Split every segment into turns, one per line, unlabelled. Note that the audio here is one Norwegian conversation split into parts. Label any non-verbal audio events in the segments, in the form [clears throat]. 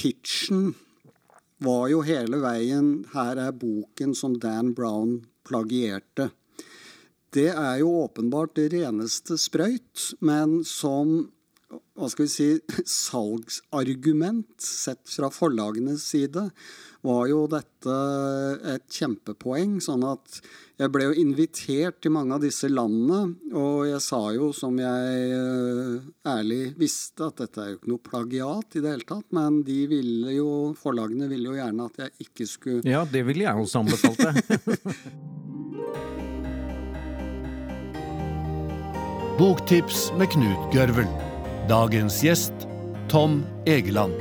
pitchen var jo hele veien 'Her er boken som Dan Brown plagierte'. Det er jo åpenbart det reneste sprøyt, men som hva skal vi si, salgsargument sett fra forlagenes side, var jo dette et kjempepoeng. Sånn at jeg ble jo invitert til mange av disse landene, og jeg sa jo, som jeg uh, ærlig visste, at dette er jo ikke noe plagiat i det hele tatt, men de ville jo, forlagene ville jo gjerne at jeg ikke skulle
Ja, det ville jeg også anbefalt deg. [laughs]
Boktips med Knut Gørvel. Dagens gjest Tom Egeland.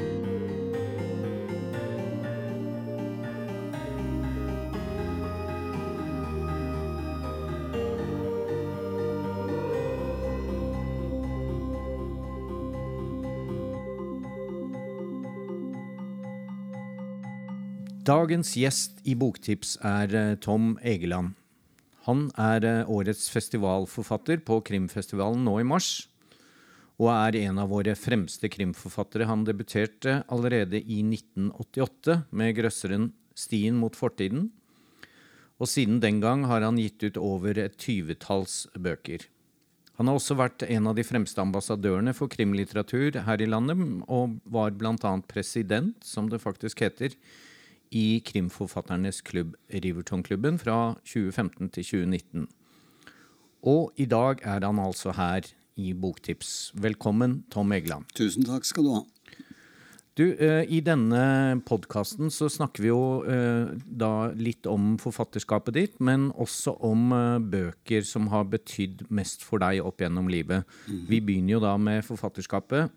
Dagens gjest i Boktips er eh, Tom Egeland. Han er eh, årets festivalforfatter på Krimfestivalen nå i mars, og er en av våre fremste krimforfattere. Han debuterte allerede i 1988 med grøsseren Stien mot fortiden, og siden den gang har han gitt ut over et tyvetalls bøker. Han har også vært en av de fremste ambassadørene for krimlitteratur her i landet, og var bl.a. president, som det faktisk heter, i Krimforfatternes klubb, Rivertonklubben, fra 2015 til 2019. Og i dag er han altså her i Boktips. Velkommen, Tom Egeland.
Tusen takk skal du ha.
Du, eh, I denne podkasten så snakker vi jo eh, da litt om forfatterskapet ditt, men også om eh, bøker som har betydd mest for deg opp gjennom livet. Vi begynner jo da med forfatterskapet.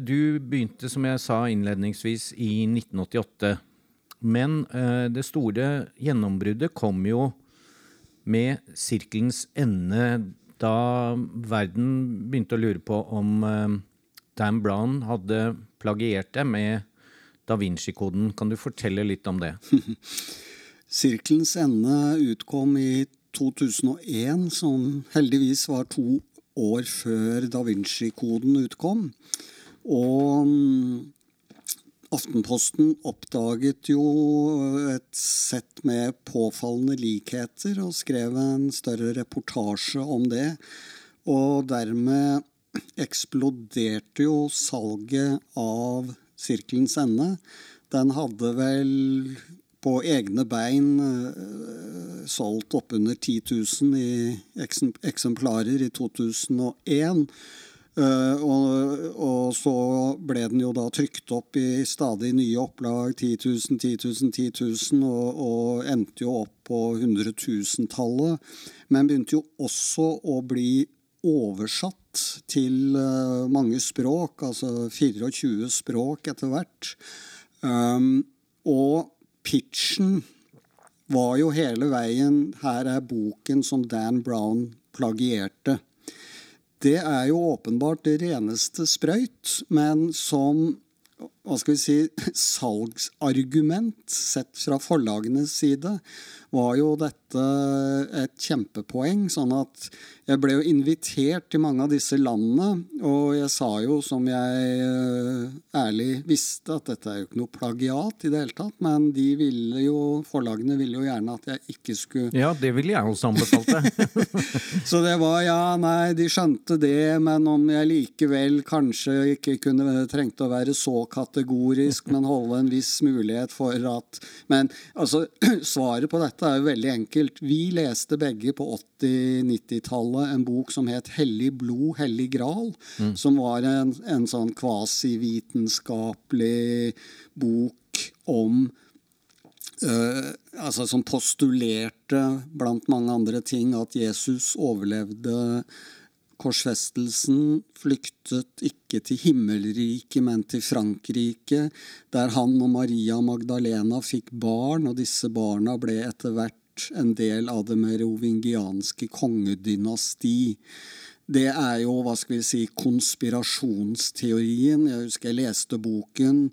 Du begynte, som jeg sa innledningsvis, i 1988. Men det store gjennombruddet kom jo med sirkelens ende, da verden begynte å lure på om eh, Dan Brown hadde plagiert det med Da Vinci-koden. Kan du fortelle litt om det? [laughs]
Sirkelens ende utkom i 2001, som heldigvis var to år før da Vinci-koden utkom. Og mm, Aftenposten oppdaget jo et sett med påfallende likheter og skrev en større reportasje om det. Og dermed eksploderte jo salget av Sirkelens ende. Den hadde vel på egne bein eh, solgt oppunder 10 000 i eksemplarer i 2001. Eh, og, og så ble den jo da trykt opp i stadig nye opplag, 10 000, 10 000, 10 000, og, og endte jo opp på hundretusentallet. Men begynte jo også å bli oversatt til eh, mange språk, altså 24 språk etter hvert. Um, og pitchen var jo hele veien 'Her er boken som Dan Brown plagierte'. Det er jo åpenbart det reneste sprøyt, men som hva skal vi si, [laughs] salgsargument sett fra forlagenes side, var jo dette et kjempepoeng. Sånn at jeg ble jo invitert til mange av disse landene, og jeg sa jo, som jeg eh, ærlig visste, at dette er jo ikke noe plagiat i det hele tatt, men de ville jo, forlagene ville jo gjerne at jeg ikke skulle
Ja, det ville jeg også anbefalt deg. [laughs]
så det var ja, nei, de skjønte det, men om jeg likevel kanskje ikke kunne trengte å være så kategorisk, men holde en viss mulighet for at Men altså, [clears throat] svaret på dette er jo veldig enkelt. Vi leste begge på 80-90-tallet en bok som het 'Hellig blod, hellig gral', som var en, en sånn kvasivitenskapelig bok om Uh, altså som postulerte, blant mange andre ting, at Jesus overlevde korsfestelsen, flyktet ikke til himmelriket, men til Frankrike, der han og Maria Magdalena fikk barn, og disse barna ble etter hvert en del av det merovingianske kongedynasti. Det er jo, hva skal vi si, konspirasjonsteorien. Jeg husker jeg leste boken,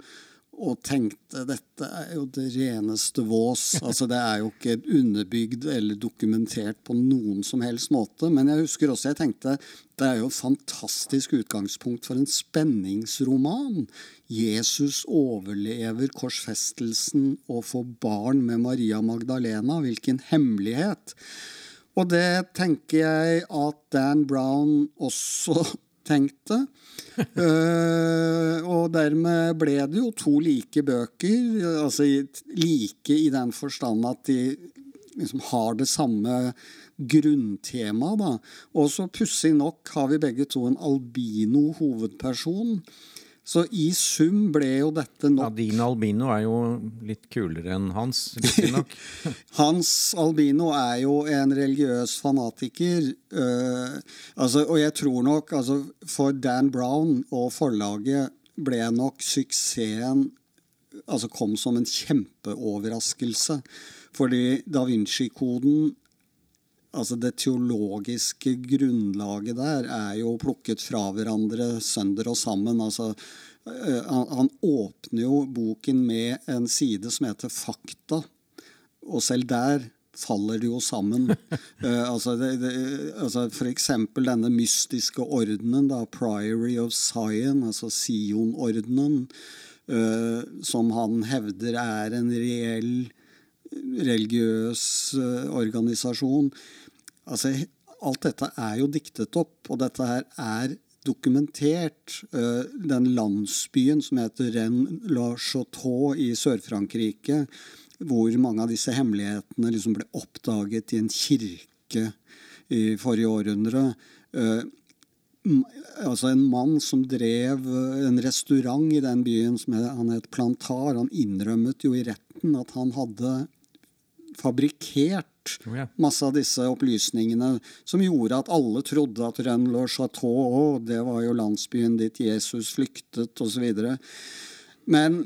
og tenkte dette er jo det reneste vås. [laughs] Altså Det er jo ikke underbygd eller dokumentert på noen som helst måte. Men jeg husker også jeg tenkte det er jo et fantastisk utgangspunkt for en spenningsroman. Jesus overlever korsfestelsen og får barn med Maria Magdalena. Hvilken hemmelighet! Og det tenker jeg at Dan Brown også tenkte. uh, [laughs] og dermed ble det jo to like bøker. Altså like i den forstand at de liksom har det samme grunntemaet. Og så pussig nok har vi begge to en albino hovedperson. Så i sum ble jo dette nok
Ja, Din albino er jo litt kulere enn hans, nok. [laughs]
hans albino er jo en religiøs fanatiker. Uh, altså, og jeg tror nok altså, For Dan Brown og forlaget ble nok suksessen altså kom som en kjempeoverraskelse. Fordi Da Vinci-koden altså Det teologiske grunnlaget der er jo plukket fra hverandre sønder og sammen. altså han, han åpner jo boken med en side som heter Fakta, og selv der faller det jo sammen. [laughs] uh, altså, det, det, altså For eksempel denne mystiske ordenen, da, Priory of Sion, altså Sion-ordenen, uh, som han hevder er en reell religiøs uh, organisasjon. Altså, alt dette er jo diktet opp, og dette her er dokumentert. Uh, den landsbyen som heter Rennes-la-Chateau i Sør-Frankrike, hvor mange av disse hemmelighetene liksom ble oppdaget i en kirke i forrige århundre. Uh, altså En mann som drev en restaurant i den byen, som han het Plantar, han innrømmet jo i retten at han hadde fabrikkert ja. masse av disse opplysningene som gjorde at alle trodde at Rennes-le-Chateau det var jo landsbyen dit Jesus flyktet, osv. Men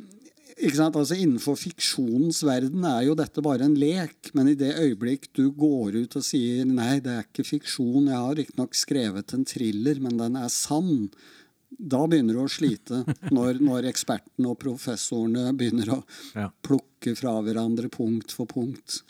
altså innenfor fiksjonens verden er jo dette bare en lek. Men i det øyeblikk du går ut og sier nei, det er ikke fiksjon, jeg har riktignok skrevet en thriller, men den er sann, da begynner du å slite. [laughs] Når, når ekspertene og professorene begynner å plukke fra hverandre punkt for punkt.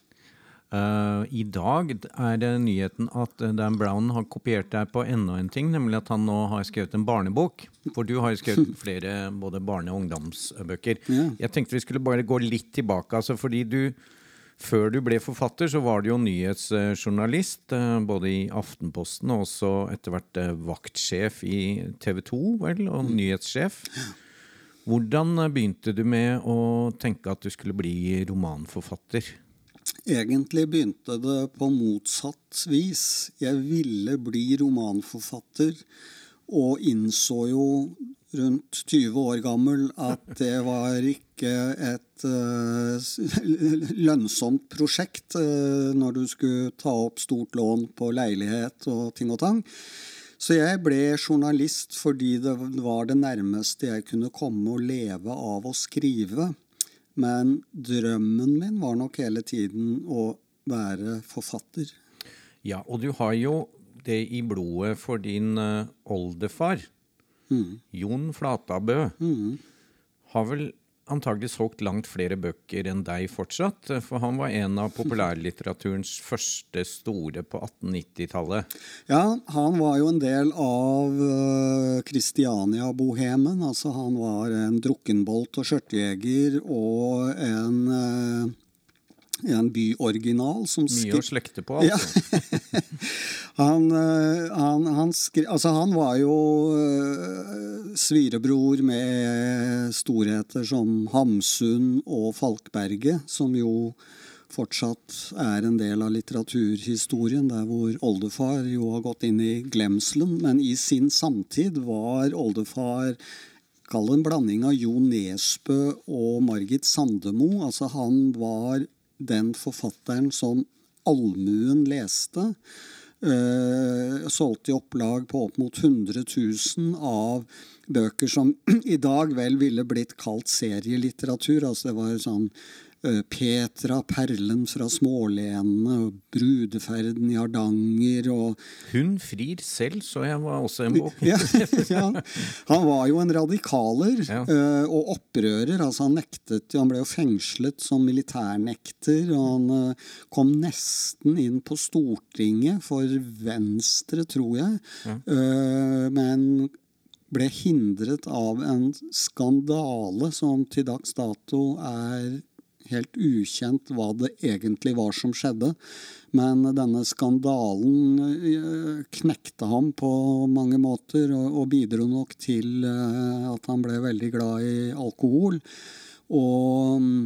Uh, I dag er det nyheten at Dan Brown har kopiert deg på enda en ting, nemlig at han nå har skrevet en barnebok. For du har jo skrevet [laughs] flere både barne- og ungdomsbøker. Ja. Jeg tenkte vi skulle bare gå litt tilbake. Altså fordi du før du ble forfatter, så var du jo nyhetsjournalist, eh, både i Aftenposten og også etter hvert eh, vaktsjef i TV 2, vel, og mm. nyhetssjef. Hvordan begynte du med å tenke at du skulle bli romanforfatter?
Egentlig begynte det på motsatt vis. Jeg ville bli romanforfatter, og innså jo rundt 20 år gammel at det var ikke et uh, lønnsomt prosjekt uh, når du skulle ta opp stort lån på leilighet og ting og tang. Så jeg ble journalist fordi det var det nærmeste jeg kunne komme å leve av å skrive. Men drømmen min var nok hele tiden å være forfatter.
Ja, og du har jo det i blodet for din uh, oldefar. Mm. Jon Flatabø mm. har vel antagelig solgt langt flere bøker enn deg fortsatt. For han var en av populærlitteraturens første store på 1890-tallet.
Ja, han var jo en del av Kristiania-bohemen. Uh, altså han var en drukkenbolt og skjørtejeger og en uh, en byoriginal. Som
Mye å slekte på, altså. Ja. [laughs]
han, eh, han, han, skri, altså han, var jo uh, svirebror med storheter som Hamsun og Falkberget, som jo fortsatt er en del av litteraturhistorien, der hvor oldefar jo har gått inn i glemselen. Men i sin samtid var oldefar Kall en blanding av Jo Nesbø og Margit Sandemo. Altså Han var den forfatteren som allmuen leste. Uh, solgte i opplag på opp mot 100 000 av bøker som [clears throat] i dag vel ville blitt kalt serielitteratur. Altså det var sånn Petra, perlen fra smålenene, brudeferden i Hardanger og
Hun frir selv, så jeg var også en bok.
ja, ja. Han var jo en radikaler
Ja.
eh, og opprører. altså Han nektet han ble jo fengslet som militærnekter. og Han eh, kom nesten inn på Stortinget for Venstre, tror jeg. ja. men ble hindret av en skandale som til dags dato er helt ukjent hva det egentlig var som skjedde. Men denne skandalen eh, knekte ham på mange måter, og, bidro nok til eh, at han ble veldig glad i alkohol. Og mm,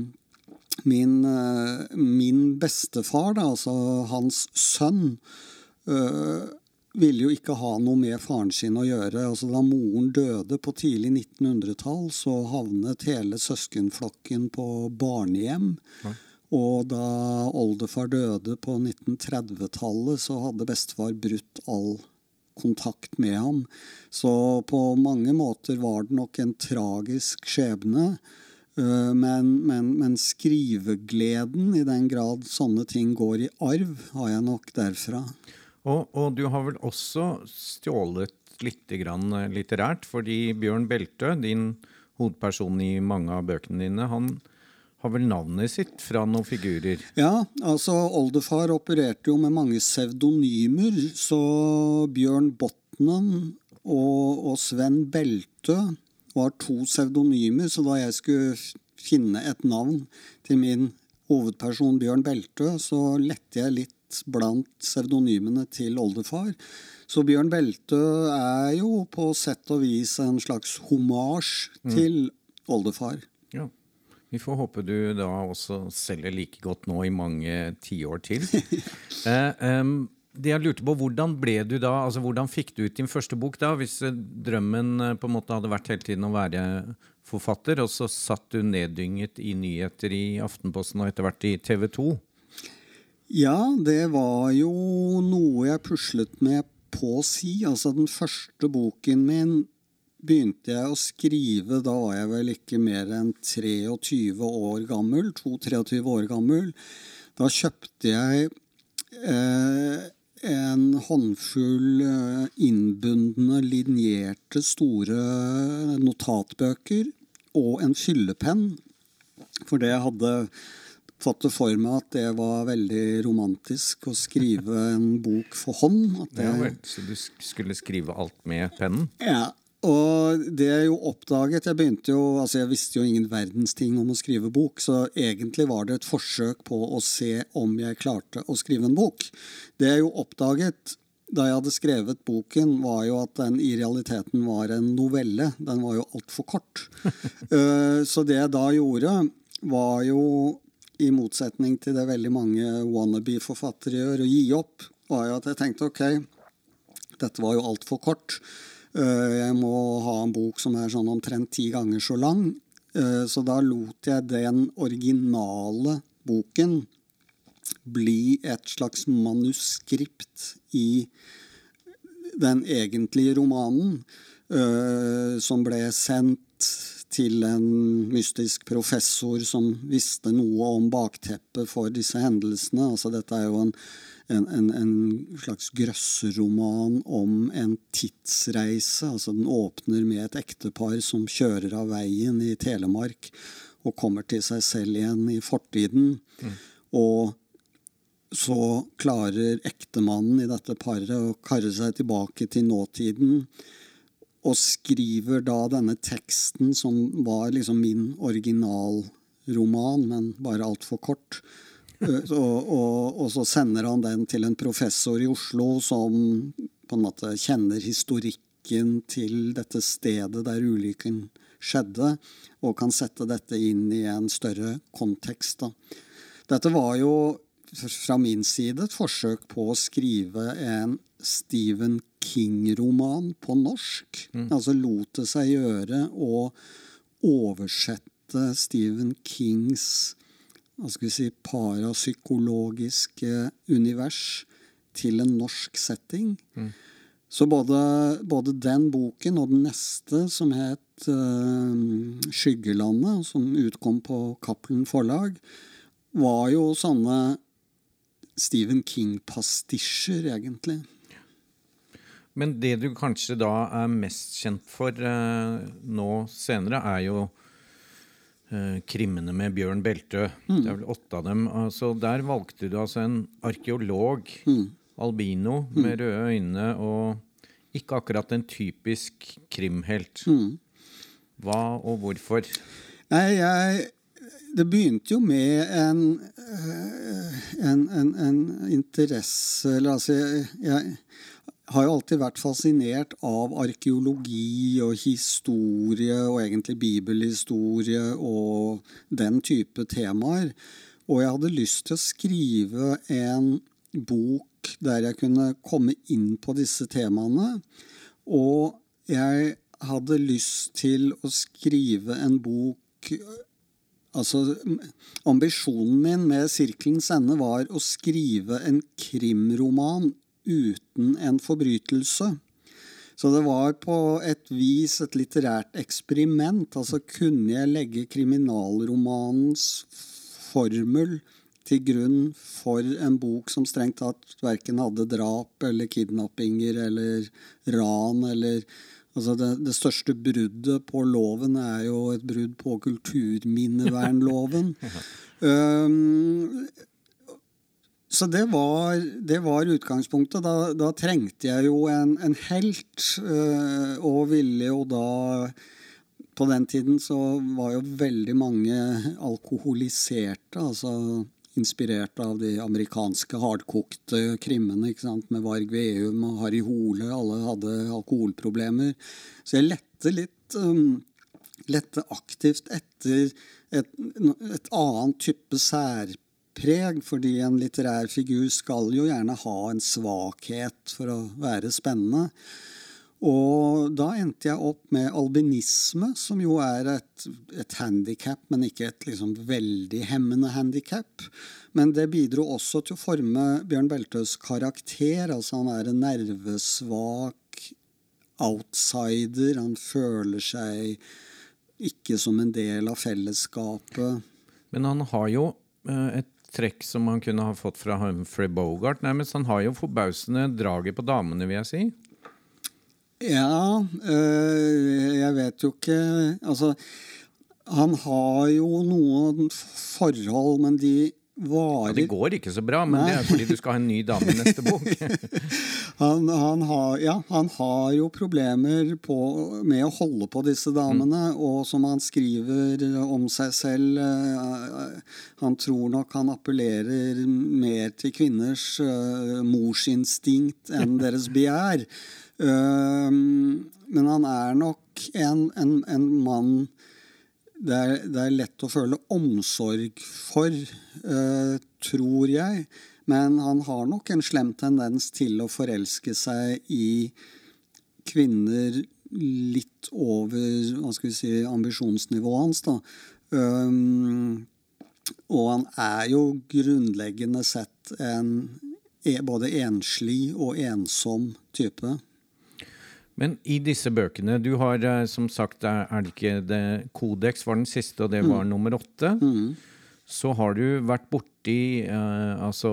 min, eh, min bestefar, da, altså hans sønn, øh, ville jo ikke ha noe med faren sin å gjøre. Altså, da moren døde på tidlig 1900-tall, så havnet hele søskenflokken på barnehjem. Og da oldefar døde på 1930-tallet, så hadde bestefar brutt all kontakt med ham. Så på mange måter var det nok en tragisk skjebne. Øh, Men, men, men skrivegleden, i den grad sånne ting går i arv, har jeg nok derfra.
Og, og du har vel også stjålet litt grann eh, litterært, fordi Bjørn Beltø, din hovedperson i mange av bøkene dine, han har vel navnet sitt fra noen figurer.
Ja, altså oldefar opererte jo med mange pseudonymer, så Bjørn Botnen og, og Sven Beltø var to pseudonymer, så da jeg skulle finne et navn til min hovedperson Bjørn Beltø, så lette jeg litt blant pseudonymene til oldefar. Så Bjørn Beltø er jo på sett og vis en slags homasj til oldefar.
Ja. Vi får håpe du da også selger like godt nå i mange tiår til. [laughs] eh, um, det jeg lurte på, Hvordan ble du da, altså hvordan fikk du ut din første bok da, hvis eh, drømmen eh, på en måte hadde vært hele tiden å være forfatter, og så satt du neddynget i nyheter i Aftenposten og etter hvert i TV 2?
Ja, det var jo noe jeg puslet med på å si. Altså, den første boken min begynte jeg å skrive, da var jeg vel ikke mer enn 23 år gammel. 22-23 år gammel. Da kjøpte jeg eh, en håndfull eh, innbundne, linjerte, store notatbøker og en fyllepenn. For det jeg hadde fått det for meg at det var veldig romantisk å skrive en bok for hånd. At det,
Ja, vel, så du skulle skrive alt med pennen?
ja, og det jeg jo oppdaget Jeg begynte jo, altså jeg visste jo ingen verdens ting om å skrive bok, så egentlig var det et forsøk på å se om jeg klarte å skrive en bok. Det jeg jo oppdaget da jeg hadde skrevet boken, var jo at den i realiteten var en novelle. Den var jo altfor kort. [laughs] Eh, så det jeg da gjorde, var jo, i motsetning til det veldig mange wannabe-forfattere gjør, å gi opp. var jo at jeg tenkte ok, dette var jo altfor kort. Eh, Jeg må ha en bok som er sånn omtrent ti ganger så lang. Eh, Så da lot jeg den originale boken bli et slags manuskript i den egentlige romanen, eh, som ble sendt til en mystisk professor som visste noe om bakteppet for disse hendelsene. Altså dette er jo en, en, en, en slags grøsseroman om en tidsreise. Altså den åpner med et ektepar som kjører av veien i Telemark og kommer til seg selv igjen i fortiden. Og så klarer ektemannen i dette paret å karre seg tilbake til nåtiden, og skriver da denne teksten, som var liksom min originalroman, men bare altfor kort. Eh, Og, og, og så sender han den til en professor i Oslo som på en måte kjenner historikken til dette stedet der ulykken skjedde, og kan sette dette inn i en større kontekst. Da. Dette var jo fra min side et forsøk på å skrive en Stephen King-roman på norsk. Altså lot det seg gjøre å oversette Stephen Kings hva skal vi si, parapsykologiske univers til en norsk setting. Så både, både, den boken og den neste, som het uh, 'Skyggelandet', som utkom på Cappelen Forlag, var jo sånne Stephen King-pastisjer, egentlig.
Men det du kanskje da er mest kjent for uh, nå senere, er jo uh, krimmene med Bjørn Beltø. Mm. Det er vel åtte av dem. Altså, der valgte du altså en arkeolog, mm. albino, mm. med røde øyne, og ikke akkurat en typisk krimhelt. Mm. Hva og hvorfor?
Nei, jeg det begynte jo med en, eh, en, en, en interesse Eller altså, jeg, jeg, har jo alltid vært fascinert av arkeologi og historie, og egentlig bibelhistorie og den type temaer. Og jeg hadde lyst til å skrive en bok der jeg kunne komme inn på disse temaene. Og jeg hadde lyst til å skrive en bok Altså, ambisjonen min med 'Sirkelens ende' var å skrive en krimroman uten en forbrytelse. Så det var på et vis et litterært eksperiment. Altså kunne jeg legge kriminalromanens formel til grunn for en bok som strengt tatt verken hadde drap eller kidnappinger eller ran eller Altså det, det, største bruddet på loven er jo et brudd på kulturminnevernloven. [laughs] um, så det var, det var utgangspunktet. Da, da, trengte jeg jo en, en helt, øh, og ville jo da På den tiden så var jo veldig mange alkoholiserte, altså inspirert av de amerikanske hardkokte krimmene ikke sant? med Varg Veum og Harry Hole. Alle hadde alkoholproblemer. Så jeg lette litt um, lette aktivt etter et, et annet type særpreg preg, fordi en litterær figur skal jo gjerne ha en svakhet for å være spennende. Og da endte jeg opp med albinisme, som jo er et, et handikap, men ikke et liksom veldig hemmende handikap. Men det bidro også til å forme Bjørn Beltøs karakter. Altså han er en nervesvak outsider. Han føler seg ikke som en del av fellesskapet.
Men han har jo eh, et trekk som han kunne ha fått fra Humphrey Bogart. Nærmest. Han har jo forbausende draget på damene, vil jeg si.
Ja, øh, jeg vet jo ikke Altså, han har jo noen forhold, men de varer
ja, Det går ikke så bra, men Nei. det er fordi du skal ha en ny dame i neste bok. [laughs]
han, han, har, ja, han har jo problemer på, med å holde på disse damene, mm. og som han skriver om seg selv uh, Han tror nok han appellerer mer til kvinners uh, morsinstinkt enn [laughs] deres begjær. Uh, men han er nok en, en, en mann det er, det er, lett å føle omsorg for, uh, tror jeg. Men han har nok en slem tendens til å forelske seg i kvinner litt over hva skal vi si, ambisjonsnivået hans. da. Um, og han er jo grunnleggende sett en e, både enslig og ensom type.
Men i disse bøkene Du har eh, som sagt, er det ikke det Kodeks var den siste, og det var mm. nummer åtte. Mm. Så har du vært borti eh, altså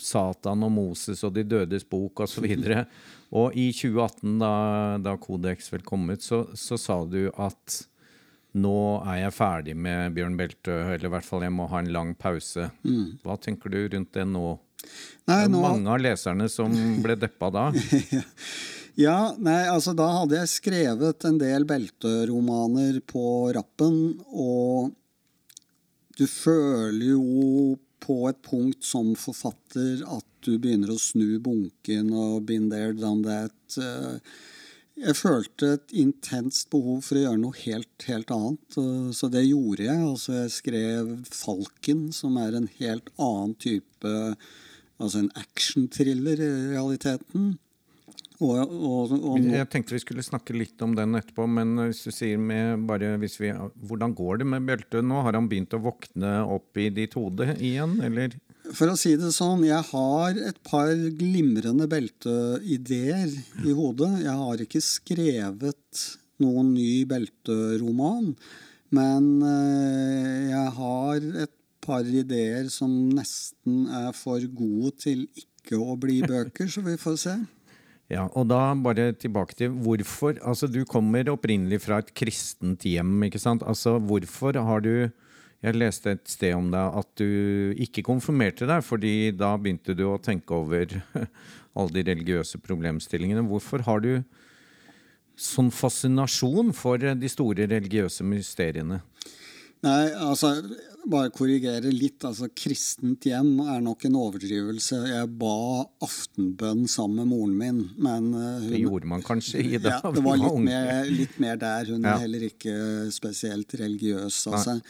Satan og Moses og De dødes bok osv. Og, så [laughs] og i 2018, da, da Kodeks vel kom ut, så, så, sa du at nå er jeg ferdig med Bjørn Beltø, eller i hvert fall jeg må ha en lang pause. Mm. Hva tenker du rundt det nå? Nei, det nå... mange av leserne som ble deppa da. [laughs]
Ja, nei, altså da hadde jeg skrevet en del Beltø-romaner på rappen, og du føler jo på et punkt som forfatter at du begynner å snu bunken og been there, done that. Jeg følte et intenst behov for å gjøre noe helt, helt annet, så det gjorde jeg. Altså jeg skrev 'Falken', som er en helt annen type Altså en actionthriller i realiteten.
Og, og, og, jeg tenkte vi skulle snakke litt om den etterpå, men hvis du sier med bare hvis vi, Hvordan går det med Bjelte nå? Har han begynt å våkne opp i ditt hode igjen, eller?
For å si det sånn, jeg har et par glimrende belteideer i hodet. Jeg har ikke skrevet noen ny belteroman, men eh, jeg har et par ideer som nesten er for gode til ikke å bli [laughs] bøker, så vi får se.
Ja, og da bare tilbake til hvorfor Altså, du kommer opprinnelig fra et kristent hjem, ikke sant? Altså, hvorfor har du Jeg leste et sted om deg at du ikke konfirmerte deg, fordi da begynte du å tenke over [laughs] alle de religiøse problemstillingene. Hvorfor har du sånn fascinasjon for de store religiøse mysteriene?
Nei, altså bare korrigere litt. altså Kristent hjem er nok en overdrivelse. Jeg ba aftenbønn sammen med moren min, men uh,
hun, Det gjorde man kanskje i
dag? ja, [laughs] Det var litt mer, litt mer, der. Hun ja. er heller ikke spesielt religiøs altså.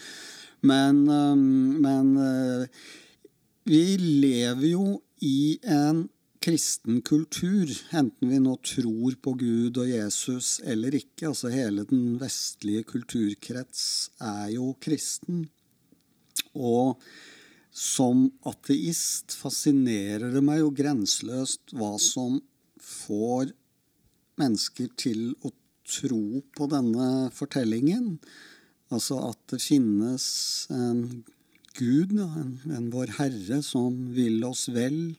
Men, um, men uh, vi lever jo i en kristen kultur, enten vi nå tror på Gud og Jesus eller ikke. altså Hele den vestlige kulturkrets er jo kristen. Og som ateist fascinerer det meg jo grenseløst hva som får mennesker til å tro på denne fortellingen. Altså at det finnes en Gud, en, en vår Herre, som vil oss vel.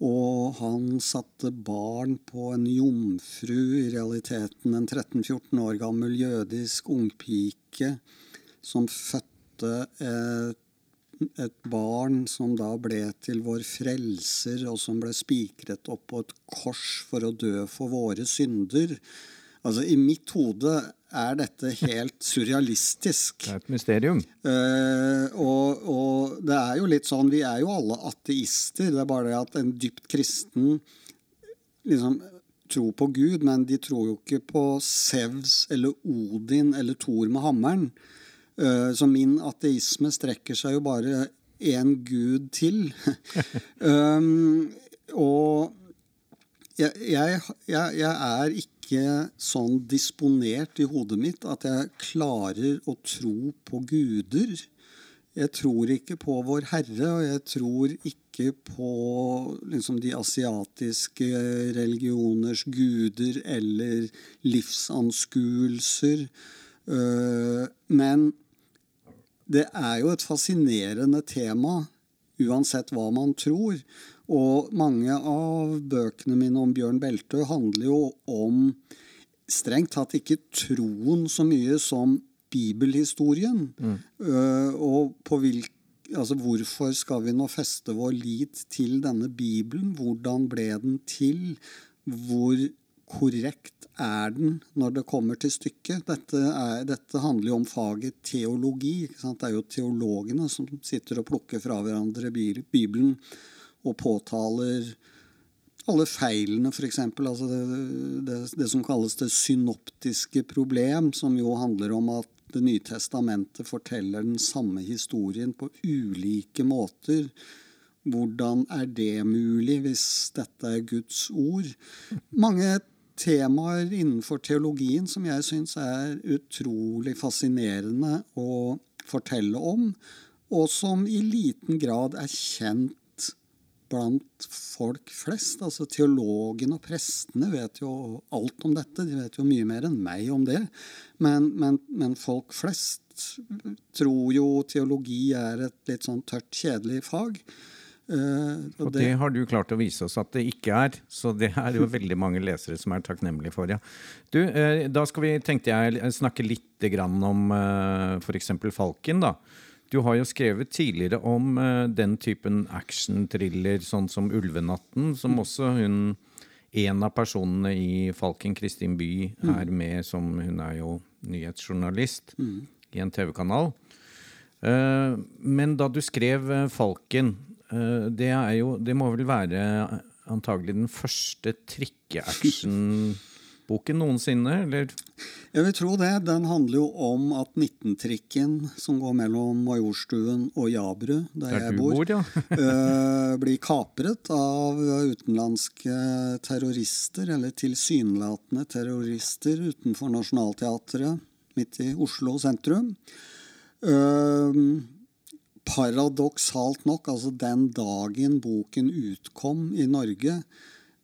Og han satte barn på en jomfru, i realiteten en 13-14 år gammel jødisk ungpike, som fødte et, et barn som da ble til vår frelser, og som ble spikret opp på et kors for å dø for våre synder. Altså, I mitt hode er dette helt surrealistisk.
Det er et mysterium.
Uh, og, og, det er jo litt sånn Vi er jo alle ateister. Det er bare det at en dypt kristen liksom tror på Gud, men de tror jo ikke på Sevs eller Odin eller Thor med hammeren. Uh, så min ateisme strekker seg jo bare én gud til. [laughs] um, og jeg, jeg, jeg, jeg, er ikke sånn disponert i hodet mitt at jeg klarer å tro på guder. Jeg tror ikke på Vår Herre, og jeg tror ikke på liksom, de asiatiske religioners guder eller livsanskuelser. Uh, men det er jo et fascinerende tema, uansett hva man tror. Og mange av bøkene mine om Bjørn Beltø handler jo om strengt tatt ikke troen så mye som bibelhistorien. Mm. Uh, og på hvilke Altså, hvorfor skal vi nå feste vår lit til denne Bibelen? Hvordan ble den til? Hvor korrekt er den når det kommer til stykket? Dette, er, dette handler jo om faget teologi. Det er jo teologene som sitter og plukker fra hverandre Bibelen og påtaler alle feilene, f.eks. Altså det, det, det, som kalles det synoptiske problem, som jo handler om at Det nye testamentet forteller den samme historien på ulike måter. Hvordan er det mulig hvis dette er Guds ord? Mange temaer innenfor teologien som jeg syns er utrolig fascinerende å fortelle om, og som i liten grad er kjent blant folk flest. Altså Teologene og prestene vet jo alt om dette. De vet jo mye mer enn meg om det. Men, men, men folk flest tror jo teologi er et litt sånn tørt, kjedelig fag.
Uh, og, og det, det, har du klart å vise oss at det ikke er. Så det er jo veldig mange lesere som er takknemlige for. Ja. Du, uh, da skal vi, tenkte jeg, snakke litt grann om uh, f.eks. Falken. da. Du har jo skrevet tidligere om uh, den typen action-thriller, sånn som 'Ulvenatten', som mm. også hun En av personene i Falken, Kristin By, mm. er med som Hun er jo nyhetsjournalist mm. i en TV-kanal. men da du skrev Falken, Eh, det er jo Det må vel være antagelig den første [laughs] trikkeaction-boken noensinne, eller?
Jeg vil tro det. Den handler jo om at 19-trikken som går mellom Majorstuen og Jabru, der, der jeg bor, bor ja. [laughs] Eh, blir kapret av utenlandske terrorister, eller tilsynelatende terrorister, utenfor Nationaltheatret midt i Oslo sentrum. Uh, paradoksalt nok, altså den dagen boken utkom i Norge,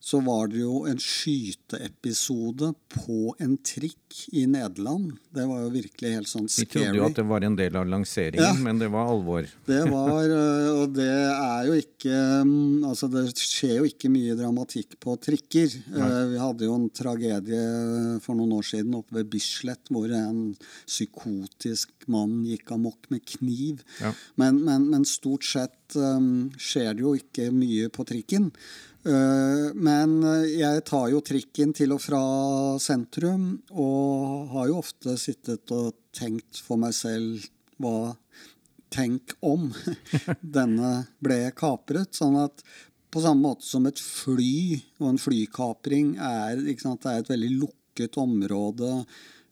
så var det jo en skyteepisode på en trikk i Nederland. Det var jo virkelig helt sånn scary.
Vi trodde jo at det var en del av lanseringen,
Ja.
men det var alvor.
Det var, øh, og det er jo ikke mm, Altså, det skjer jo ikke mye dramatikk på trikker. Nei. Vi hadde jo en tragedie for noen år siden oppe ved Bislett, hvor en psykotisk mann gikk amok med kniv.
Ja.
Men, men, men stort sett um, skjer det jo ikke mye på trikken. Eh, men jeg tar jo trikken til og fra sentrum, og har jo ofte sittet og tenkt for meg selv hva Tenk om [laughs] denne ble kapret. Sånn at på samme måte som et fly og en flykapring er, sant, er et veldig lukket område.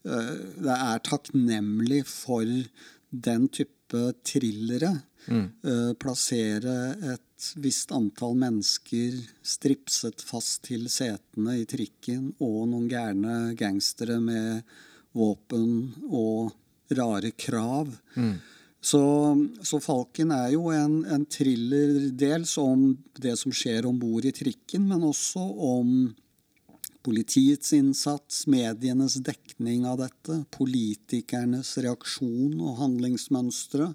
eh, Det er takknemlig for den type thrillere. Eh, Plassere et visst antall mennesker stripset fast til setene i trikken, og noen gærne gangstere med våpen og rare krav. Så, så Falken er jo en, en thriller dels om det som skjer om bord i trikken, men også om politiets innsats, medienes dekning av dette, politikernes reaksjon og handlingsmønstre.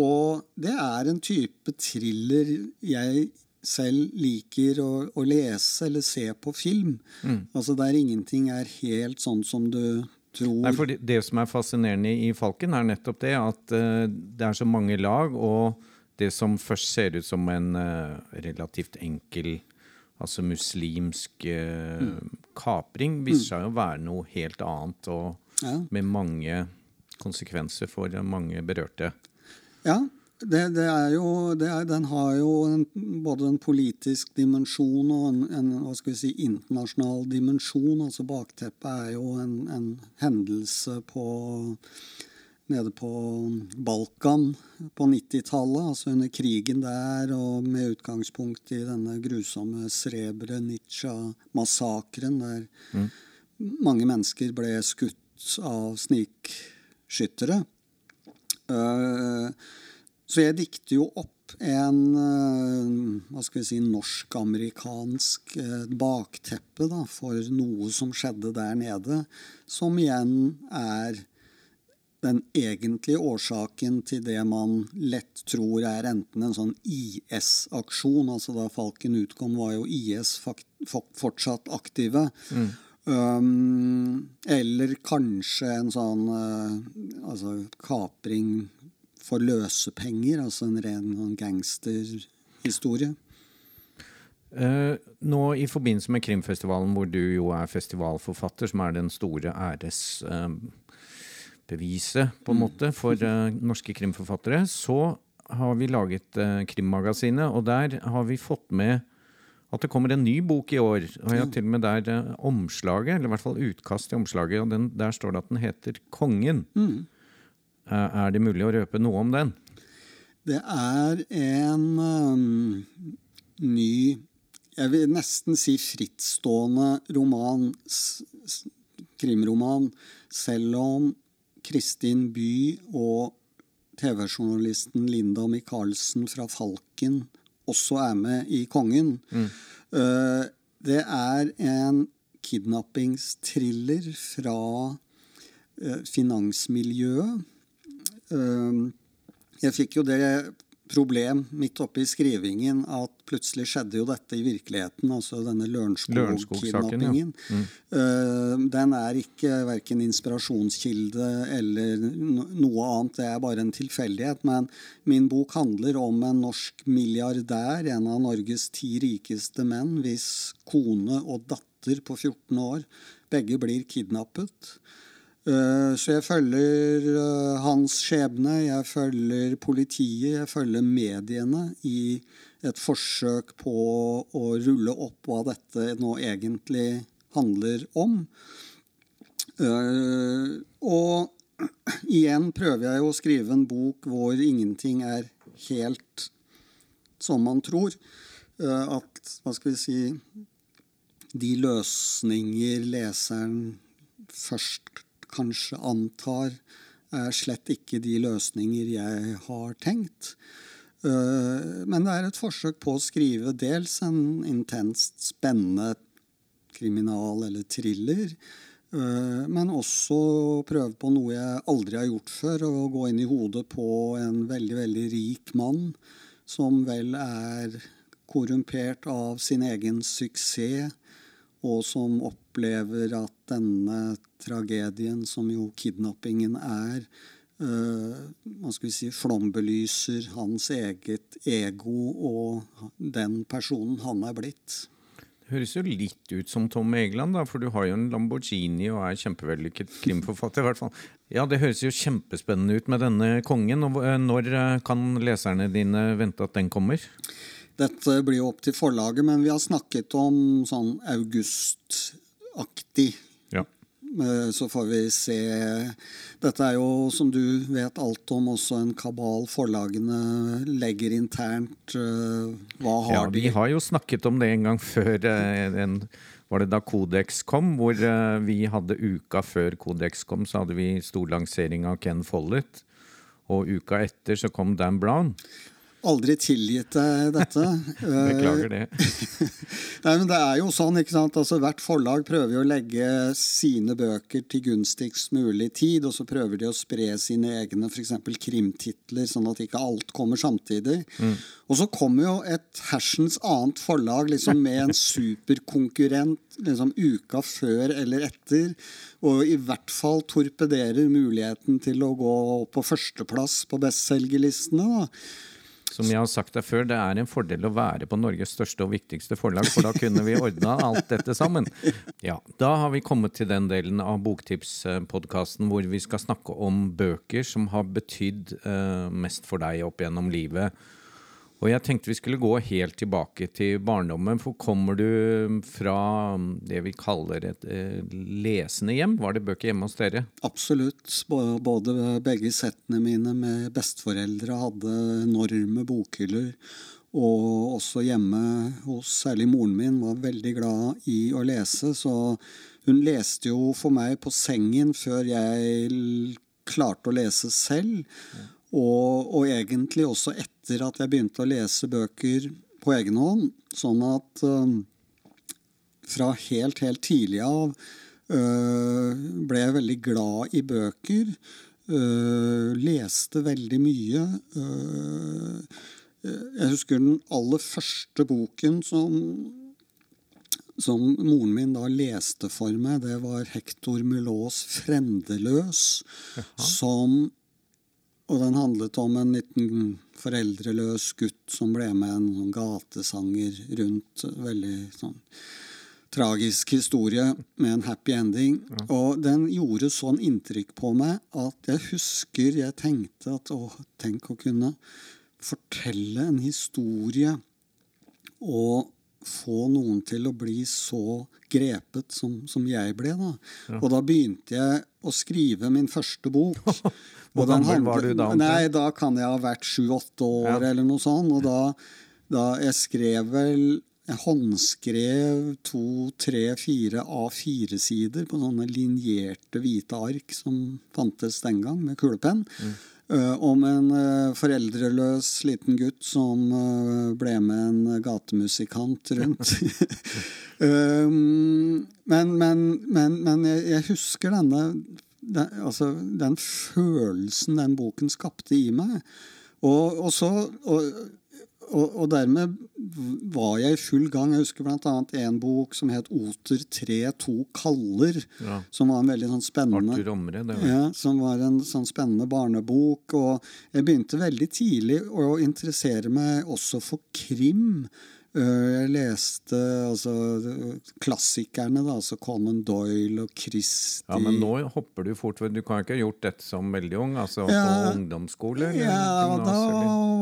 Og det er en type thriller jeg selv liker å, å lese eller se på film. Altså Der ingenting er helt sånn som du tror.
Nei, for det, det som er fascinerende i Falken, er nettopp det at uh, det er så mange lag, og det som først ser ut som en uh, relativt enkel altså muslimsk eh, kapring, viser seg å være noe helt annet, og
Ja.
med mange konsekvenser for mange berørte.
Ja, det, det er jo det er, Den har jo en, både en politisk dimensjon og en, en hva skal vi si, internasjonal dimensjon. altså Bakteppet er jo en, en hendelse på nede på Balkan på 90-tallet, altså under krigen der, og med utgangspunkt i denne grusomme Srebrenica-massakren, der mange mennesker ble skutt av snikskyttere. Eh, Så jeg dikter jo opp en eh, hva skal vi si, norsk-amerikansk eh, bakteppe da, for noe som skjedde der nede, som igjen er den egentlige årsaken til det man lett tror er enten en sånn IS-aksjon, altså da Falken utkom, var jo IS fortsatt aktive. Um, eller kanskje en sånn uh, altså kapring for løsepenger, altså en ren sånn gangsterhistorie.
Uh, nå i forbindelse med Krimfestivalen, hvor du jo er festivalforfatter, som er den store æresbeviset, på en måte, for eh, [laughs] norske krimforfattere, så har vi laget eh, Krimmagasinet, og der har vi fått med at det kommer en ny bok i år. Og jeg har til og med der eh, omslaget, eller i hvert fall utkast til omslaget, og den, der står det at den heter Kongen. Eh, er det mulig å røpe noe om den?
Det er en um, ny Jeg vil nesten si frittstående roman, krimroman, selv om Kristin By og TV-journalisten Linda Michaelsen fra Falken også er med i Kongen. Eh, det er en kidnappingstriller fra uh, finansmiljøet. Uh, jeg fikk jo det problem midt oppe i skrivingen at plutselig skjedde jo dette i virkeligheten, altså denne Lørenskog-kidnappingen. Ja. Mm. Uh, den er ikke verken inspirasjonskilde eller noe annet, det er bare en tilfeldighet. Men min bok handler om en norsk milliardær, en av Norges ti rikeste menn, hvis kone og datter på 14 år begge blir kidnappet. Eh, Så jeg følger eh, hans skjebne, jeg følger politiet, jeg følger mediene i et forsøk på å rulle opp hva dette nå egentlig handler om. Eh, Og [clears throat] igjen prøver jeg å skrive en bok hvor ingenting er helt som man tror. At, hva skal vi si De løsninger leseren først kanskje antar er slett ikke de løsninger jeg har tenkt. Eh, men det er et forsøk på å skrive dels en intenst spennende kriminal eller thriller, eh, men også prøve på noe jeg aldri har gjort før, å gå inn i hodet på en veldig, veldig rik mann som vel er korrumpert av sin egen suksess, og som opplever at denne tragedien, som jo kidnappingen er, man hva skal si, flombelyser hans eget ego og den personen han er blitt.
Det høres jo litt ut som Tom Egeland, da, for du har jo en Lamborghini og er kjempevellykket krimforfatter. i hvert fall. Ja, Det høres jo kjempespennende ut med denne kongen. og eh, Når eh, kan leserne dine vente at den kommer?
Dette blir jo opp til forlaget, men vi har snakket om sånn augustaktig.
Ja.
Eh, Så får vi se. Dette er jo, som du vet alt om, også en kabal forlagene legger internt. eh, Hva har
ja,
de?
Vi har jo snakket om det en gang før. eh, En, var det da Codex kom? Hvor vi hadde uka før Codex kom, så hadde vi stor lansering av Ken Follett. Og uka etter så kom Dan Brown.
Aldri tilgitt deg dette. [laughs] Eh,
Beklager det. [laughs]
Nei, men det er jo sånn, ikke sant? Altså, Hvert forlag prøver jo å legge sine bøker til gunstigst mulig tid, og så prøver de å spre sine egne f.eks. krimtitler, sånn at ikke alt kommer samtidig. Og så kommer jo et hersens annet forlag liksom med en superkonkurrent liksom uka før eller etter, og i hvert fall torpederer muligheten til å gå på førsteplass på bestselgerlistene. da.
Som jeg har sagt deg før, det er en fordel å være på Norges største og viktigste forlag, for da kunne vi ordna alt dette sammen. Ja, Da har vi kommet til den delen av Boktipspodkasten hvor vi skal snakke om bøker som har betydd eh, mest for deg opp gjennom livet. Og jeg tenkte vi skulle gå helt tilbake til barndommen. For kommer du fra det vi kaller et eh, lesende hjem? Var det bøker hjemme hos dere?
Absolutt. Både begge settene mine med besteforeldre hadde enorme bokhyller. Og også hjemme hos særlig moren min var veldig glad i å lese. Så hun leste jo for meg på sengen før jeg klarte å lese selv. Og, og egentlig også etter at jeg begynte å lese bøker på egen hånd. Sånn at eh, fra helt, helt tidlig av øh, ble jeg veldig glad i bøker. øh, leste veldig mye. jeg husker den aller første boken som, som moren min da leste for meg. Det var Hector Mulås 'Fremdeløs', som og den handlet om en liten foreldreløs gutt som ble med en sånn gatesanger rundt. Veldig sånn tragisk historie med en happy ending. Og den gjorde sånn inntrykk på meg at jeg husker jeg tenkte at å, tenk å kunne fortelle en historie og få noen til å bli så grepet som, som jeg ble. da. Og da begynte jeg å skrive min første bok. [laughs]
Hvor
Og
gammel var du da?
Nei, da kan jeg ha vært sju-åtte år
Ja.
eller noe sånt. Og da, da jeg skrev vel Jeg håndskrev to, tre, fire A4-sider på sånne linjerte hvite ark som fantes den gang, med kulepenn.
Mm.
Eh, om en eh, foreldreløs liten gutt som eh, ble med en gatemusikant rundt. [laughs] um, men, men, men, men jeg, jeg husker denne den, altså, den følelsen den boken skapte i meg. Og, og så og, og, og dermed var jeg i full gang. Jeg husker bl.a. en bok som het 'Oter 3 to kaller',
Ja.
som var en veldig sånn spennende
Arthur Omre, det var
ja, som var en sånn spennende barnebok. Og jeg begynte veldig tidlig å interessere meg også for krim. Øh, Jeg leste altså, klassikerne, da, altså Conan Doyle og Christie.
Ja, men nå hopper du fort. Du kan ikke ha gjort dette som veldig ung? Altså
Ja.
på ungdomsskole? eller
Ja, da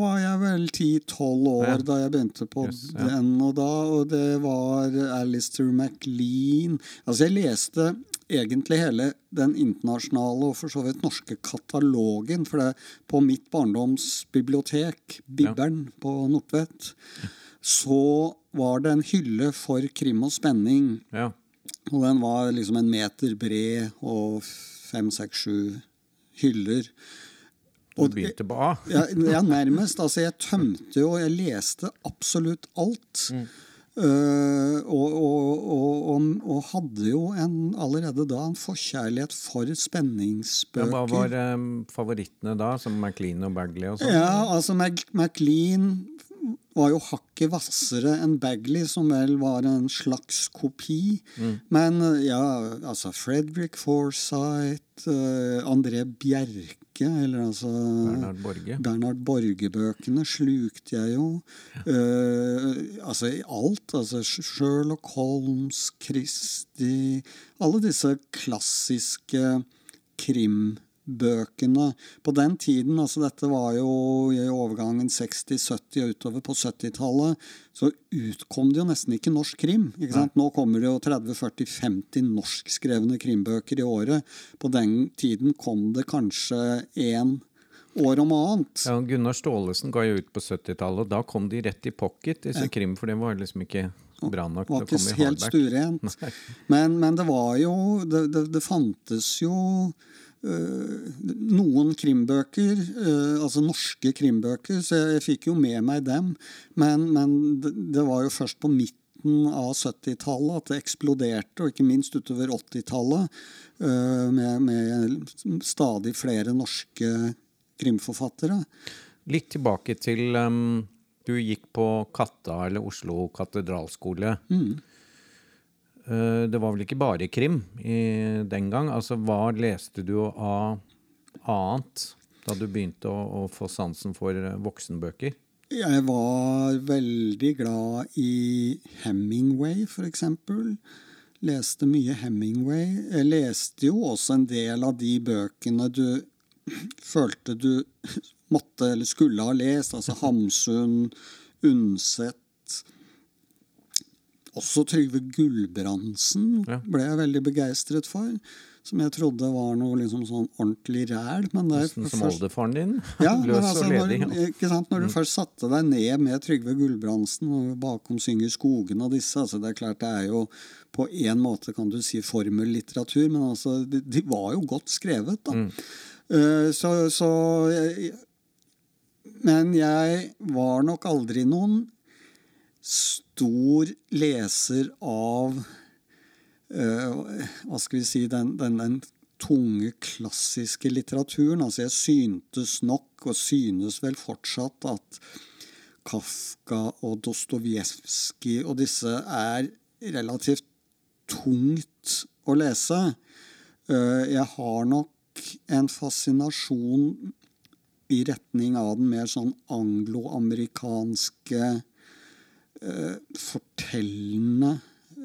var jeg vel 10-12 år
Ja.
da jeg begynte på
Yes, ja.
den. Og, da, og det var Alistair MacLean Altså, jeg leste egentlig hele den internasjonale og for så vidt norske katalogen. For det på mitt barndomsbibliotek, Bibberen på Nordtvet, så var det en hylle for krim og spenning.
Ja.
Og den var liksom en meter bred og fem, seks, sju hyller.
Du begynte på A. [laughs]
Ja, ja, nærmest. Altså, jeg tømte jo Jeg leste absolutt alt. Uh, og, og, og, og, hadde jo en, allerede da en forkjærlighet for spenningsbøker.
Ja, hva var um, favorittene da, som Maclean og Bagley og sånn?
Ja, altså Mac Maclean var jo hakket hvassere enn Bagley, som vel var en slags kopi. Mm. Men ja, altså Fredrik Forsyth, uh, André Bjerke eller altså
Bernhard Borge.
Bernhard Borge-bøkene slukte jeg jo. Uh, altså alt. altså Sherlock Holmes, Christie Alle disse klassiske krimbøkene bøkene. På den tiden, altså dette var jo i overgangen 60-70 og utover på 70-tallet, så utkom det jo nesten ikke norsk krim. ikke sant? Nå kommer det jo 30-40-50 norskskrevne krimbøker i året. På den tiden kom det kanskje én år om annet.
Ja, Gunnar Staalesen ga jo ut på 70-tallet, og da kom de rett i pocket, disse ja. krim, for det var liksom ikke bra nok
til å komme i helt sturent. [laughs] Men, men, det var jo det, det, det fantes jo noen krimbøker, uh, altså norske krimbøker, så jeg, fikk jo med meg dem. Men, men det, var jo først på midten av 70-tallet at det eksploderte, og ikke minst utover 80-tallet, uh, med, med, stadig flere norske krimforfattere.
Litt tilbake til um, Du gikk på Katta, eller Oslo katedralskole. Mm. Eh, det var vel ikke bare krim i den gang? Altså, Hva leste du av annet da du begynte å, å få sansen for eh, voksenbøker?
Jeg var veldig glad i Hemingway, f.eks. Leste mye Hemingway. Jeg leste jo også en del av de bøkene du [clears throat] følte du måtte eller skulle ha lest. Altså Hamsun, Undset også Trygve Gulbrandsen ble jeg veldig begeistret for. Som jeg trodde var noe liksom sånn ordentlig ræl.
Nesten som først... oldefaren din?
Ja, [laughs] Løs altså, og ledig. Når, ikke sant? når du mm. først satte deg ned med Trygve Gulbrandsen og bakom synger skogen og disse altså Det er klart det er jo på en måte kan du si formellitteratur, men altså, de, de, var jo godt skrevet. da. Mm. Uh, så, så jeg, Men jeg var nok aldri noen stor leser av uh, Hva skal vi si den, den, den, tunge, klassiske litteraturen. Altså jeg syntes nok, og synes vel fortsatt, at Kafka og Dostojevskij og disse er relativt tungt å lese. Uh, jeg har nok en fascinasjon i retning av den mer sånn angloamerikanske fortellende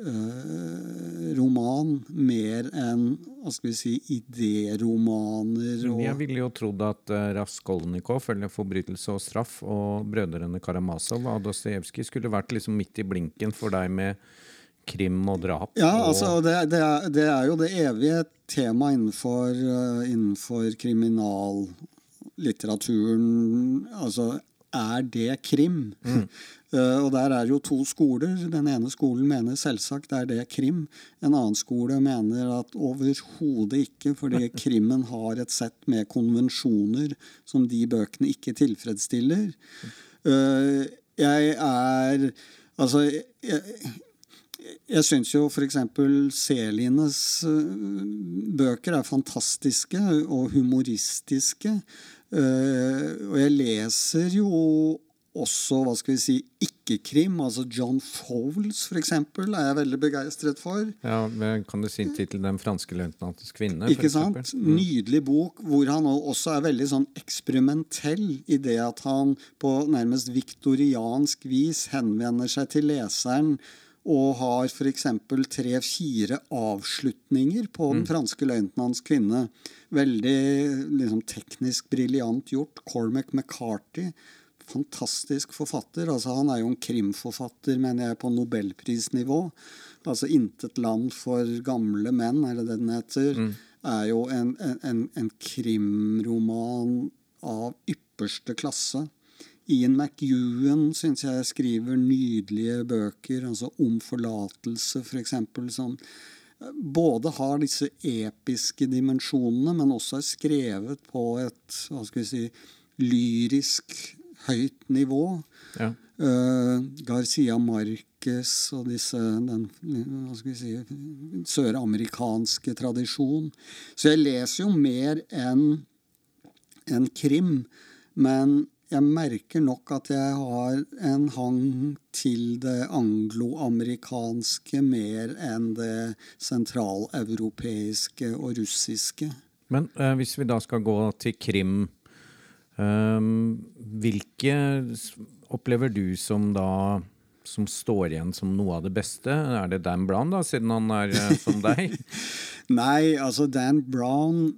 uh, roman mer enn hva skal vi si, idéromaner.
Og... Jeg ville jo trodd at uh, Raskolnikov, eller 'Forbrytelse og straff', og 'Brødrene Karamazov' av Dostojevskij skulle vært liksom midt i blinken for deg med krim og drap.
Ja, altså, det, det, er, det, er, jo det evige temaet innenfor, innenfor kriminallitteraturen. Altså, er det krim? Mm. Uh, [laughs] og der er jo to skoler. Den ene skolen mener selvsagt er det krim. En annen skole mener at overhodet ikke, fordi [laughs] krimmen har et sett med konvensjoner som de bøkene ikke tilfredsstiller. Uh, jeg er Altså, jeg, jeg syns jo f.eks. Selines eh, bøker er fantastiske og humoristiske. Og jeg leser jo også hva skal vi si, ikke-krim. altså John Fowles, f.eks., er jeg veldig begeistret for.
Ja, men Kan du si en tittel 'Den franske løytnantens kvinne'?
Ikke sant? Mm. Nydelig bok, hvor han også er veldig sånn eksperimentell i det at han på nærmest viktoriansk vis henvender seg til leseren og har f.eks. tre-fire avslutninger på Den mm. franske løytnants kvinne. Veldig liksom, teknisk briljant gjort. Cormac McCarthy fantastisk forfatter. Altså, han er jo en krimforfatter, mener jeg, på nobelprisnivå. Altså 'Intet land for gamle menn', er det det den heter, mm. er jo en, en, en, krimroman av ypperste klasse. Ian McEwan syns jeg skriver nydelige bøker, altså om forlatelse, f.eks., som både har disse episke dimensjonene, men også er skrevet på et hva skal vi si, lyrisk høyt nivå.
Ja.
Uh, Garcia Marquez og disse den hva skal vi si, søramerikanske tradisjon. Så jeg leser jo mer enn en krim, men jeg merker nok at jeg har en hang til det angloamerikanske mer enn det sentraleuropeiske og russiske.
Men eh, hvis vi da skal gå til krim, eh, hvilke opplever du som da som står igjen som noe av det beste? Er det Dan Brown, da, siden han er eh, som deg? [laughs]
Nei, altså Dan Brown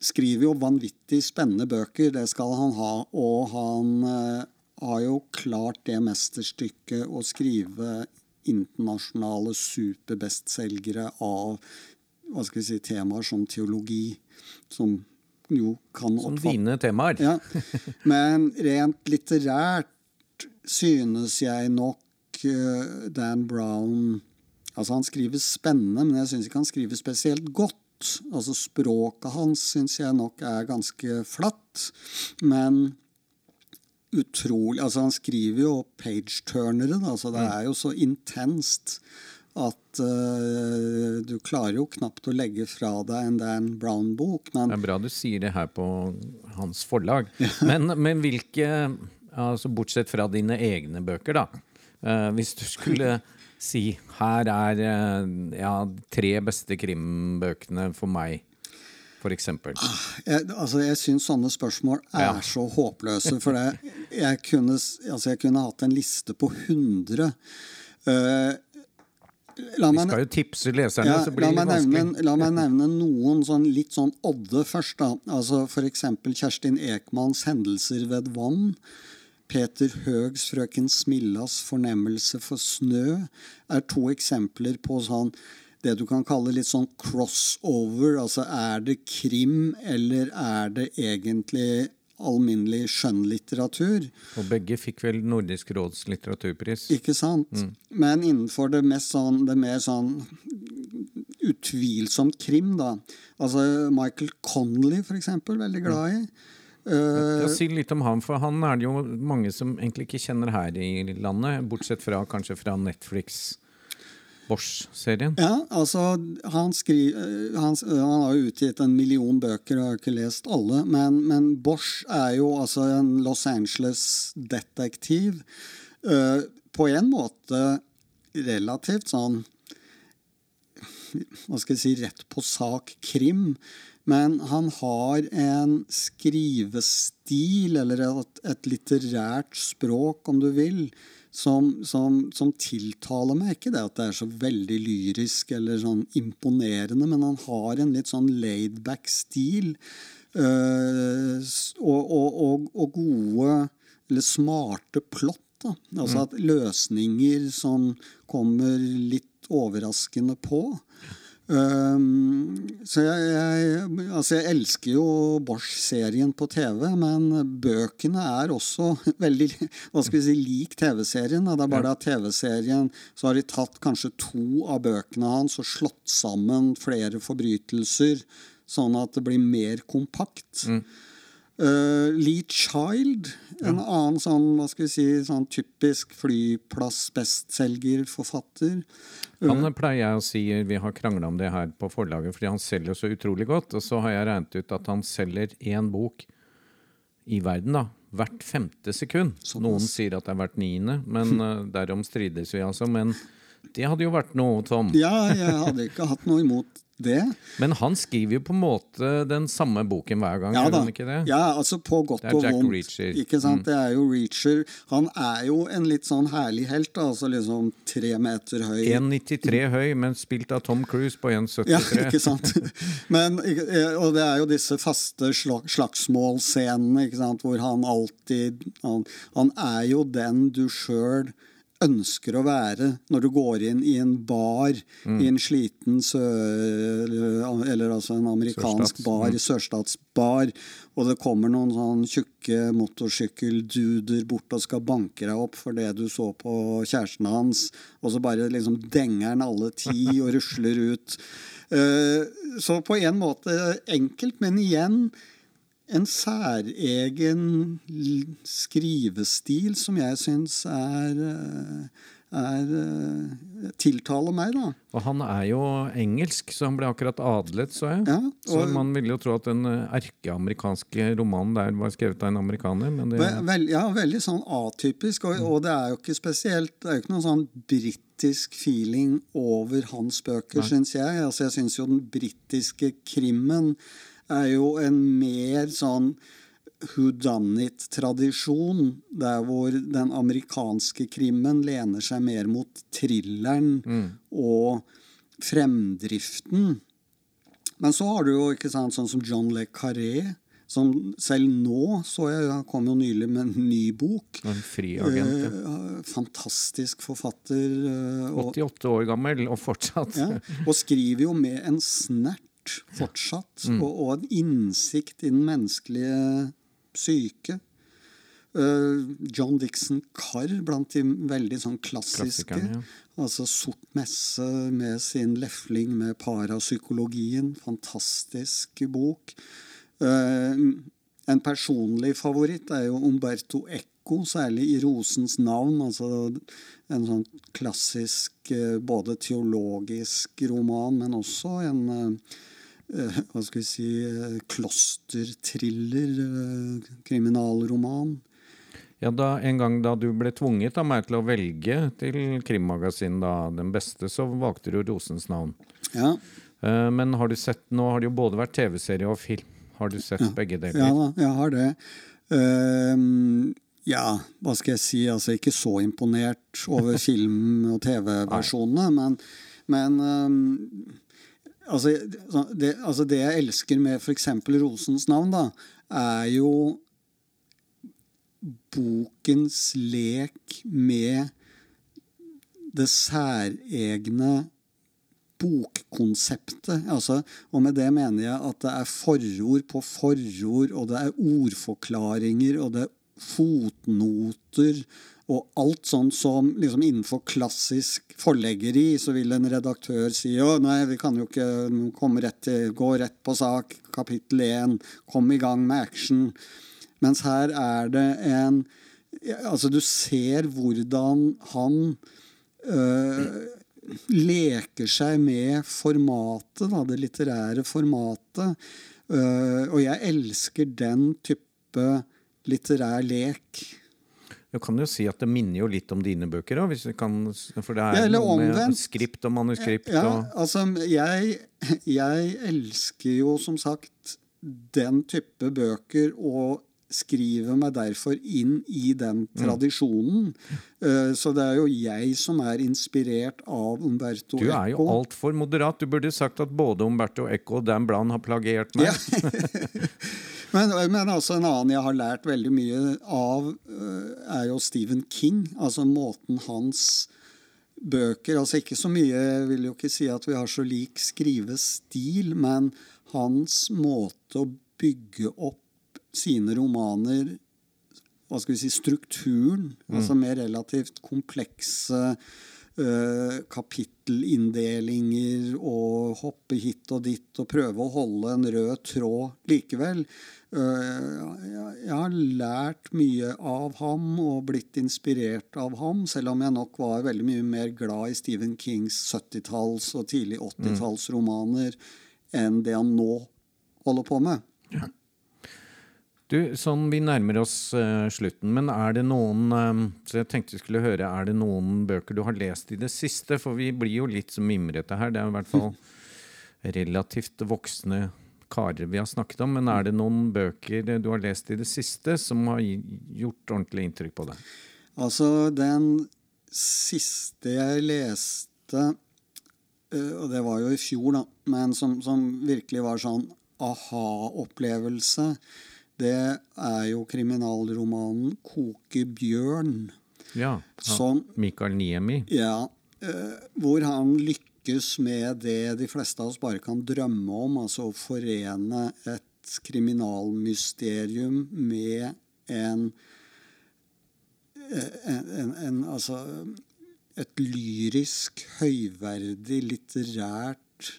skriver jo vanvittig spennende bøker, det skal han ha. Og han eh, har jo klart det mesterstykket å skrive internasjonale superbestselgere av hva skal vi si, temaer som teologi, som jo kan
Som
oppfatte
dine temaer?
ja. [laughs] Men rent litterært synes jeg nok eh, Dan Brown Altså, han skriver spennende, men jeg syns ikke han skriver spesielt godt. Altså, språket hans syns jeg nok er ganske flatt. Men utrolig Altså, han skriver jo page-turnere, da, så det er jo så intenst at uh, du klarer jo knapt å legge fra deg en Dan Brown-bok. Men
Det er bra du sier det her på hans forlag. [laughs] Men, men hvilke altså Bortsett fra dine egne bøker, da. Uh, hvis du skulle si her er eh, ja, tre beste krimbøkene for meg, for eksempel.
Jeg, altså, jeg syns sånne spørsmål er
Ja.
så håpløse. For det, jeg, kunne, altså, jeg kunne hatt en liste på 100. Uh, la
Vi skal jo tipse leserne,
ja,
så blir det
meg nevne,
vanskelig.
la meg nevne noen sånn, litt sånn odde først. da. Altså F.eks. Kjerstin Ekmans 'Hendelser ved vann'. Peter Høgs 'Frøken Smillas fornemmelse for snø' er to eksempler på sånn det du kan kalle litt sånn crossover. Altså er det krim, eller er det egentlig alminnelig skjønnlitteratur?
Og begge fikk vel Nordisk råds litteraturpris.
Ikke sant? Men innenfor det, mest sånn, det mer sånn utvilsomt krim, da. Altså Michael Connolly, for eksempel, veldig glad i. Eh,
Ja, si litt om ham, for han er det jo mange som egentlig ikke kjenner her i landet, bortsett fra kanskje fra Netflix Bosch-serien.
ja, altså han, skri, eh, han, han har jo utgitt en million bøker, og jeg har ikke lest alle. Men, men Bosch er jo altså en Los Angeles-detektiv. Uh, på en måte relativt sånn hva skal jeg si, rett på sak krim. Men han har en skrivestil, eller et, et litterært språk, om du vil, som, som, som tiltaler meg. Ikke det at det er så veldig lyrisk eller sånn imponerende, men han har en litt sånn laidback stil. øh, og, og, og, og gode, eller smarte plott. Da. Altså at løsninger som kommer litt overraskende på. Um, så jeg, jeg, altså jeg elsker jo Bosch-serien på TV, men bøkene er også [laughs] veldig hva skal vi si, lik TV-serien. Det er bare det at TV-serien så har de tatt kanskje to av bøkene hans og slått sammen flere forbrytelser, sånn at det blir mer kompakt. Uh, Lee Child, en annen sånn, hva skal vi si, sånn typisk flyplass-bestselgerforfatter.
Han pleier jeg å si, vi har krangla om det her på forlaget, fordi han selger så utrolig godt. Og så har jeg regnet ut at han selger én bok i verden, da. Hvert femte sekund. Noen sier at det er hvert niende, men uh, [laughs] derom strides vi altså. Men det hadde jo vært noe, Tom.
Ja, jeg hadde ikke hatt noe imot det.
Men han skriver jo på en måte den samme boken hver gang,
Ja da.
ikke det?
Ja, altså på godt
Det er
og
Jack
vondt.
Reacher.
Ikke sant?
Mm.
Det er jo Reacher. Han er jo en litt sånn herlig helt, da. Altså liksom tre meter høy.
1,93 høy, men spilt av Tom Cruise på 1,73.
Ja, ikke sant? Men, eh, og det er jo disse faste sla- slagsmålscenene, ikke sant, hvor han alltid han, han er jo den du sjøl ønsker å være når du går inn i en bar i en sliten sør... Eller altså en amerikansk
Sørstats,
bar, sørstatsbar, og det kommer noen sånn tjukke motorsykkelduder bort og skal banke deg opp for det du så på kjæresten hans, og så bare liksom denger han alle ti og rusler ut. [laughs] Eh, Så på en måte enkelt, men igjen en særegen skrivestil som jeg syns er, eh, er eh, tiltaler meg, da.
Og han er jo engelsk, så han ble akkurat adlet, så jeg.
Ja,
Så man ville jo tro at den eh, erkeamerikanske romanen der var skrevet av en amerikaner, men det
Ve- Vel, ja, veldig sånn atypisk, og, og det er jo ikke spesielt Det er jo ikke noen sånn britisk feeling over hans bøker, syns jeg. Altså, jeg syns jo den britiske krimmen er jo en mer sånn whodunit-tradisjon, der hvor den amerikanske krimmen lener seg mer mot thrilleren og fremdriften. Men så har du jo ikke sant, sånn som John Le Carré, som selv nå så jeg, Han kom jo nylig med en ny bok.
en friagent. ja.
Eh, fantastisk forfatter. eh, og,
88 år gammel, og fortsatt.
ja, og skriver jo med en snert fortsatt, og, og en innsikt i den menneskelige psyke. Uh, John Dixon Carr blant de veldig sånn klassiske.
Ja.
Altså Sort messe med sin lefling med parapsykologien. Fantastisk bok. Uh, en personlig favoritt er jo Umberto Eco, særlig i Rosens navn. Altså en sånn klassisk eh, både teologisk roman, men også en hva skal vi si eh, klosterthriller, eh, kriminalroman.
Ja, da, En gang da du ble tvunget av meg til å velge til krimmagasin da, den beste, så valgte du Rosens navn.
Ja,
Eh, men har du sett, nå har det jo både vært TV-serie og film. Har du sett begge deler?
ja da, jeg har det. Ehm, ja, hva skal jeg si? Altså, ikke så imponert over [laughs] film- og TV-versjonene, men, men ehm, altså, det, altså det jeg elsker med f.eks. Rosens navn, da, er jo bokens lek med det særegne bokkonseptet. Altså, og med det mener jeg at det er forord på forord, og det er ordforklaringer, og det er fotnoter, og alt sånt som liksom innenfor klassisk forleggeri, så vil en redaktør si å nei, vi kan jo ikke rett til, gå rett på sak, kapittel 1, kom i gang med action. Mens her er det en Altså, du ser hvordan han øh, leker seg med formatet, da, det litterære formatet. Øh, og jeg elsker den type litterær lek.
Du kan jo si at det minner jo litt om dine bøker, kan, for det
Ja,
er
eller
noe med skript og manuskript.
Ja,
og,
altså, jeg, jeg elsker jo som sagt den type bøker og skriver meg derfor inn i den
Mm.
tradisjonen. Eh, Så det er jo jeg som er inspirert av Umberto Eco.
du er jo altfor moderat. Du burde sagt at både Umberto Eco og Dan Blan har plagiert meg.
Ja. [laughs] Men, men altså en annen jeg har lært veldig mye av, øh, er jo Stephen King. Altså måten hans bøker Altså ikke så mye Jeg vil jo ikke si at vi har så lik skrivestil, men hans måte å bygge opp sine romaner hva skal vi si, strukturen, altså med relativt komplekse eh, kapittelinnndelinger og hoppe hit og dit og prøve å holde en rød tråd likevel. Eh, jeg, har lært mye av ham og blitt inspirert av ham, selv om jeg nok var veldig mye mer glad i Stephen Kings 70-talls- og tidlig 80-tallsromaner enn det han nå holder på med.
Du, sånn Vi nærmer oss uh, slutten, men er det noen eh, Så jeg tenkte vi skulle høre, er det noen bøker du har lest i det siste? For vi blir jo litt så mimrete her. Det er i hvert fall [laughs] relativt voksne karer vi har snakket om. Men er det noen bøker du har lest i det siste som har gjort ordentlig inntrykk på deg?
Altså, den siste jeg leste, eh, og det var jo i fjor, da, men som, som virkelig var sånn aha-opplevelse, det er jo kriminalromanen 'Koke bjørn'.
Ja.
Som
Mikael Niemi.
Ja, eh, hvor han lykkes med det de fleste av oss bare kan drømme om, altså å forene et kriminalmysterium med en, eh, en, en, en Altså et lyrisk, høyverdig, litterært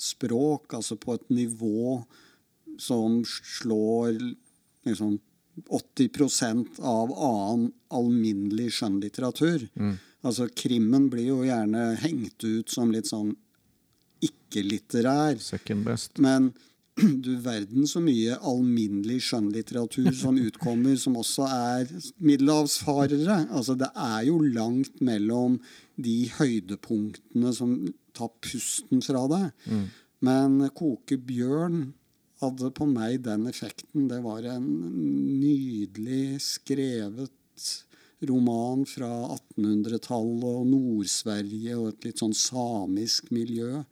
språk, altså på et nivå som slår liksom 80% av annen alminnelig skjønnlitteratur. Altså krimmen blir jo gjerne hengt ut som litt sånn ikke-litterær.
Second best.
Men [clears throat] du verden så mye alminnelig skjønnlitteratur som [laughs] utkommer, som også er middelhavsfarere. Altså det er jo langt mellom de høydepunktene som tar pusten fra deg. Men Koke bjørn hadde på meg den effekten. Det var en nydelig skrevet roman fra 1800-tallet og Nord-Sverige og et litt sånn samisk miljø.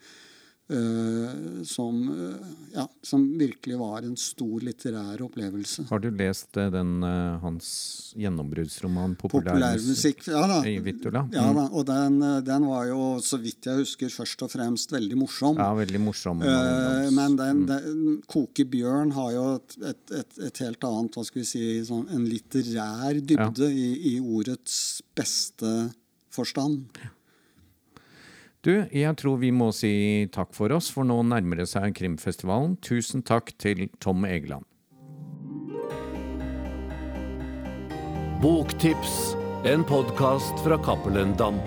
Eh, som, eh, ja, som virkelig var en stor litterær opplevelse.
Har du lest eh, den hans gjennombruddsroman
Populærmusikk, ja da.
i Vittula?
Ja
Mm.
da, og den, den var jo, så vidt jeg husker, først og fremst veldig morsom.
Ja, veldig morsom.
Eh, men den,
Mm.
den, Koke bjørn har jo et, et, et, et helt annet, hva skal vi si, sånn, en litterær dybde i, i ordets beste forstand.
Du, jeg tror vi må si takk for oss, for nå nærmer det seg krimfestivalen. Tusen takk til Tom Egeland.
Boktips, en podkast fra Cappelen Dam.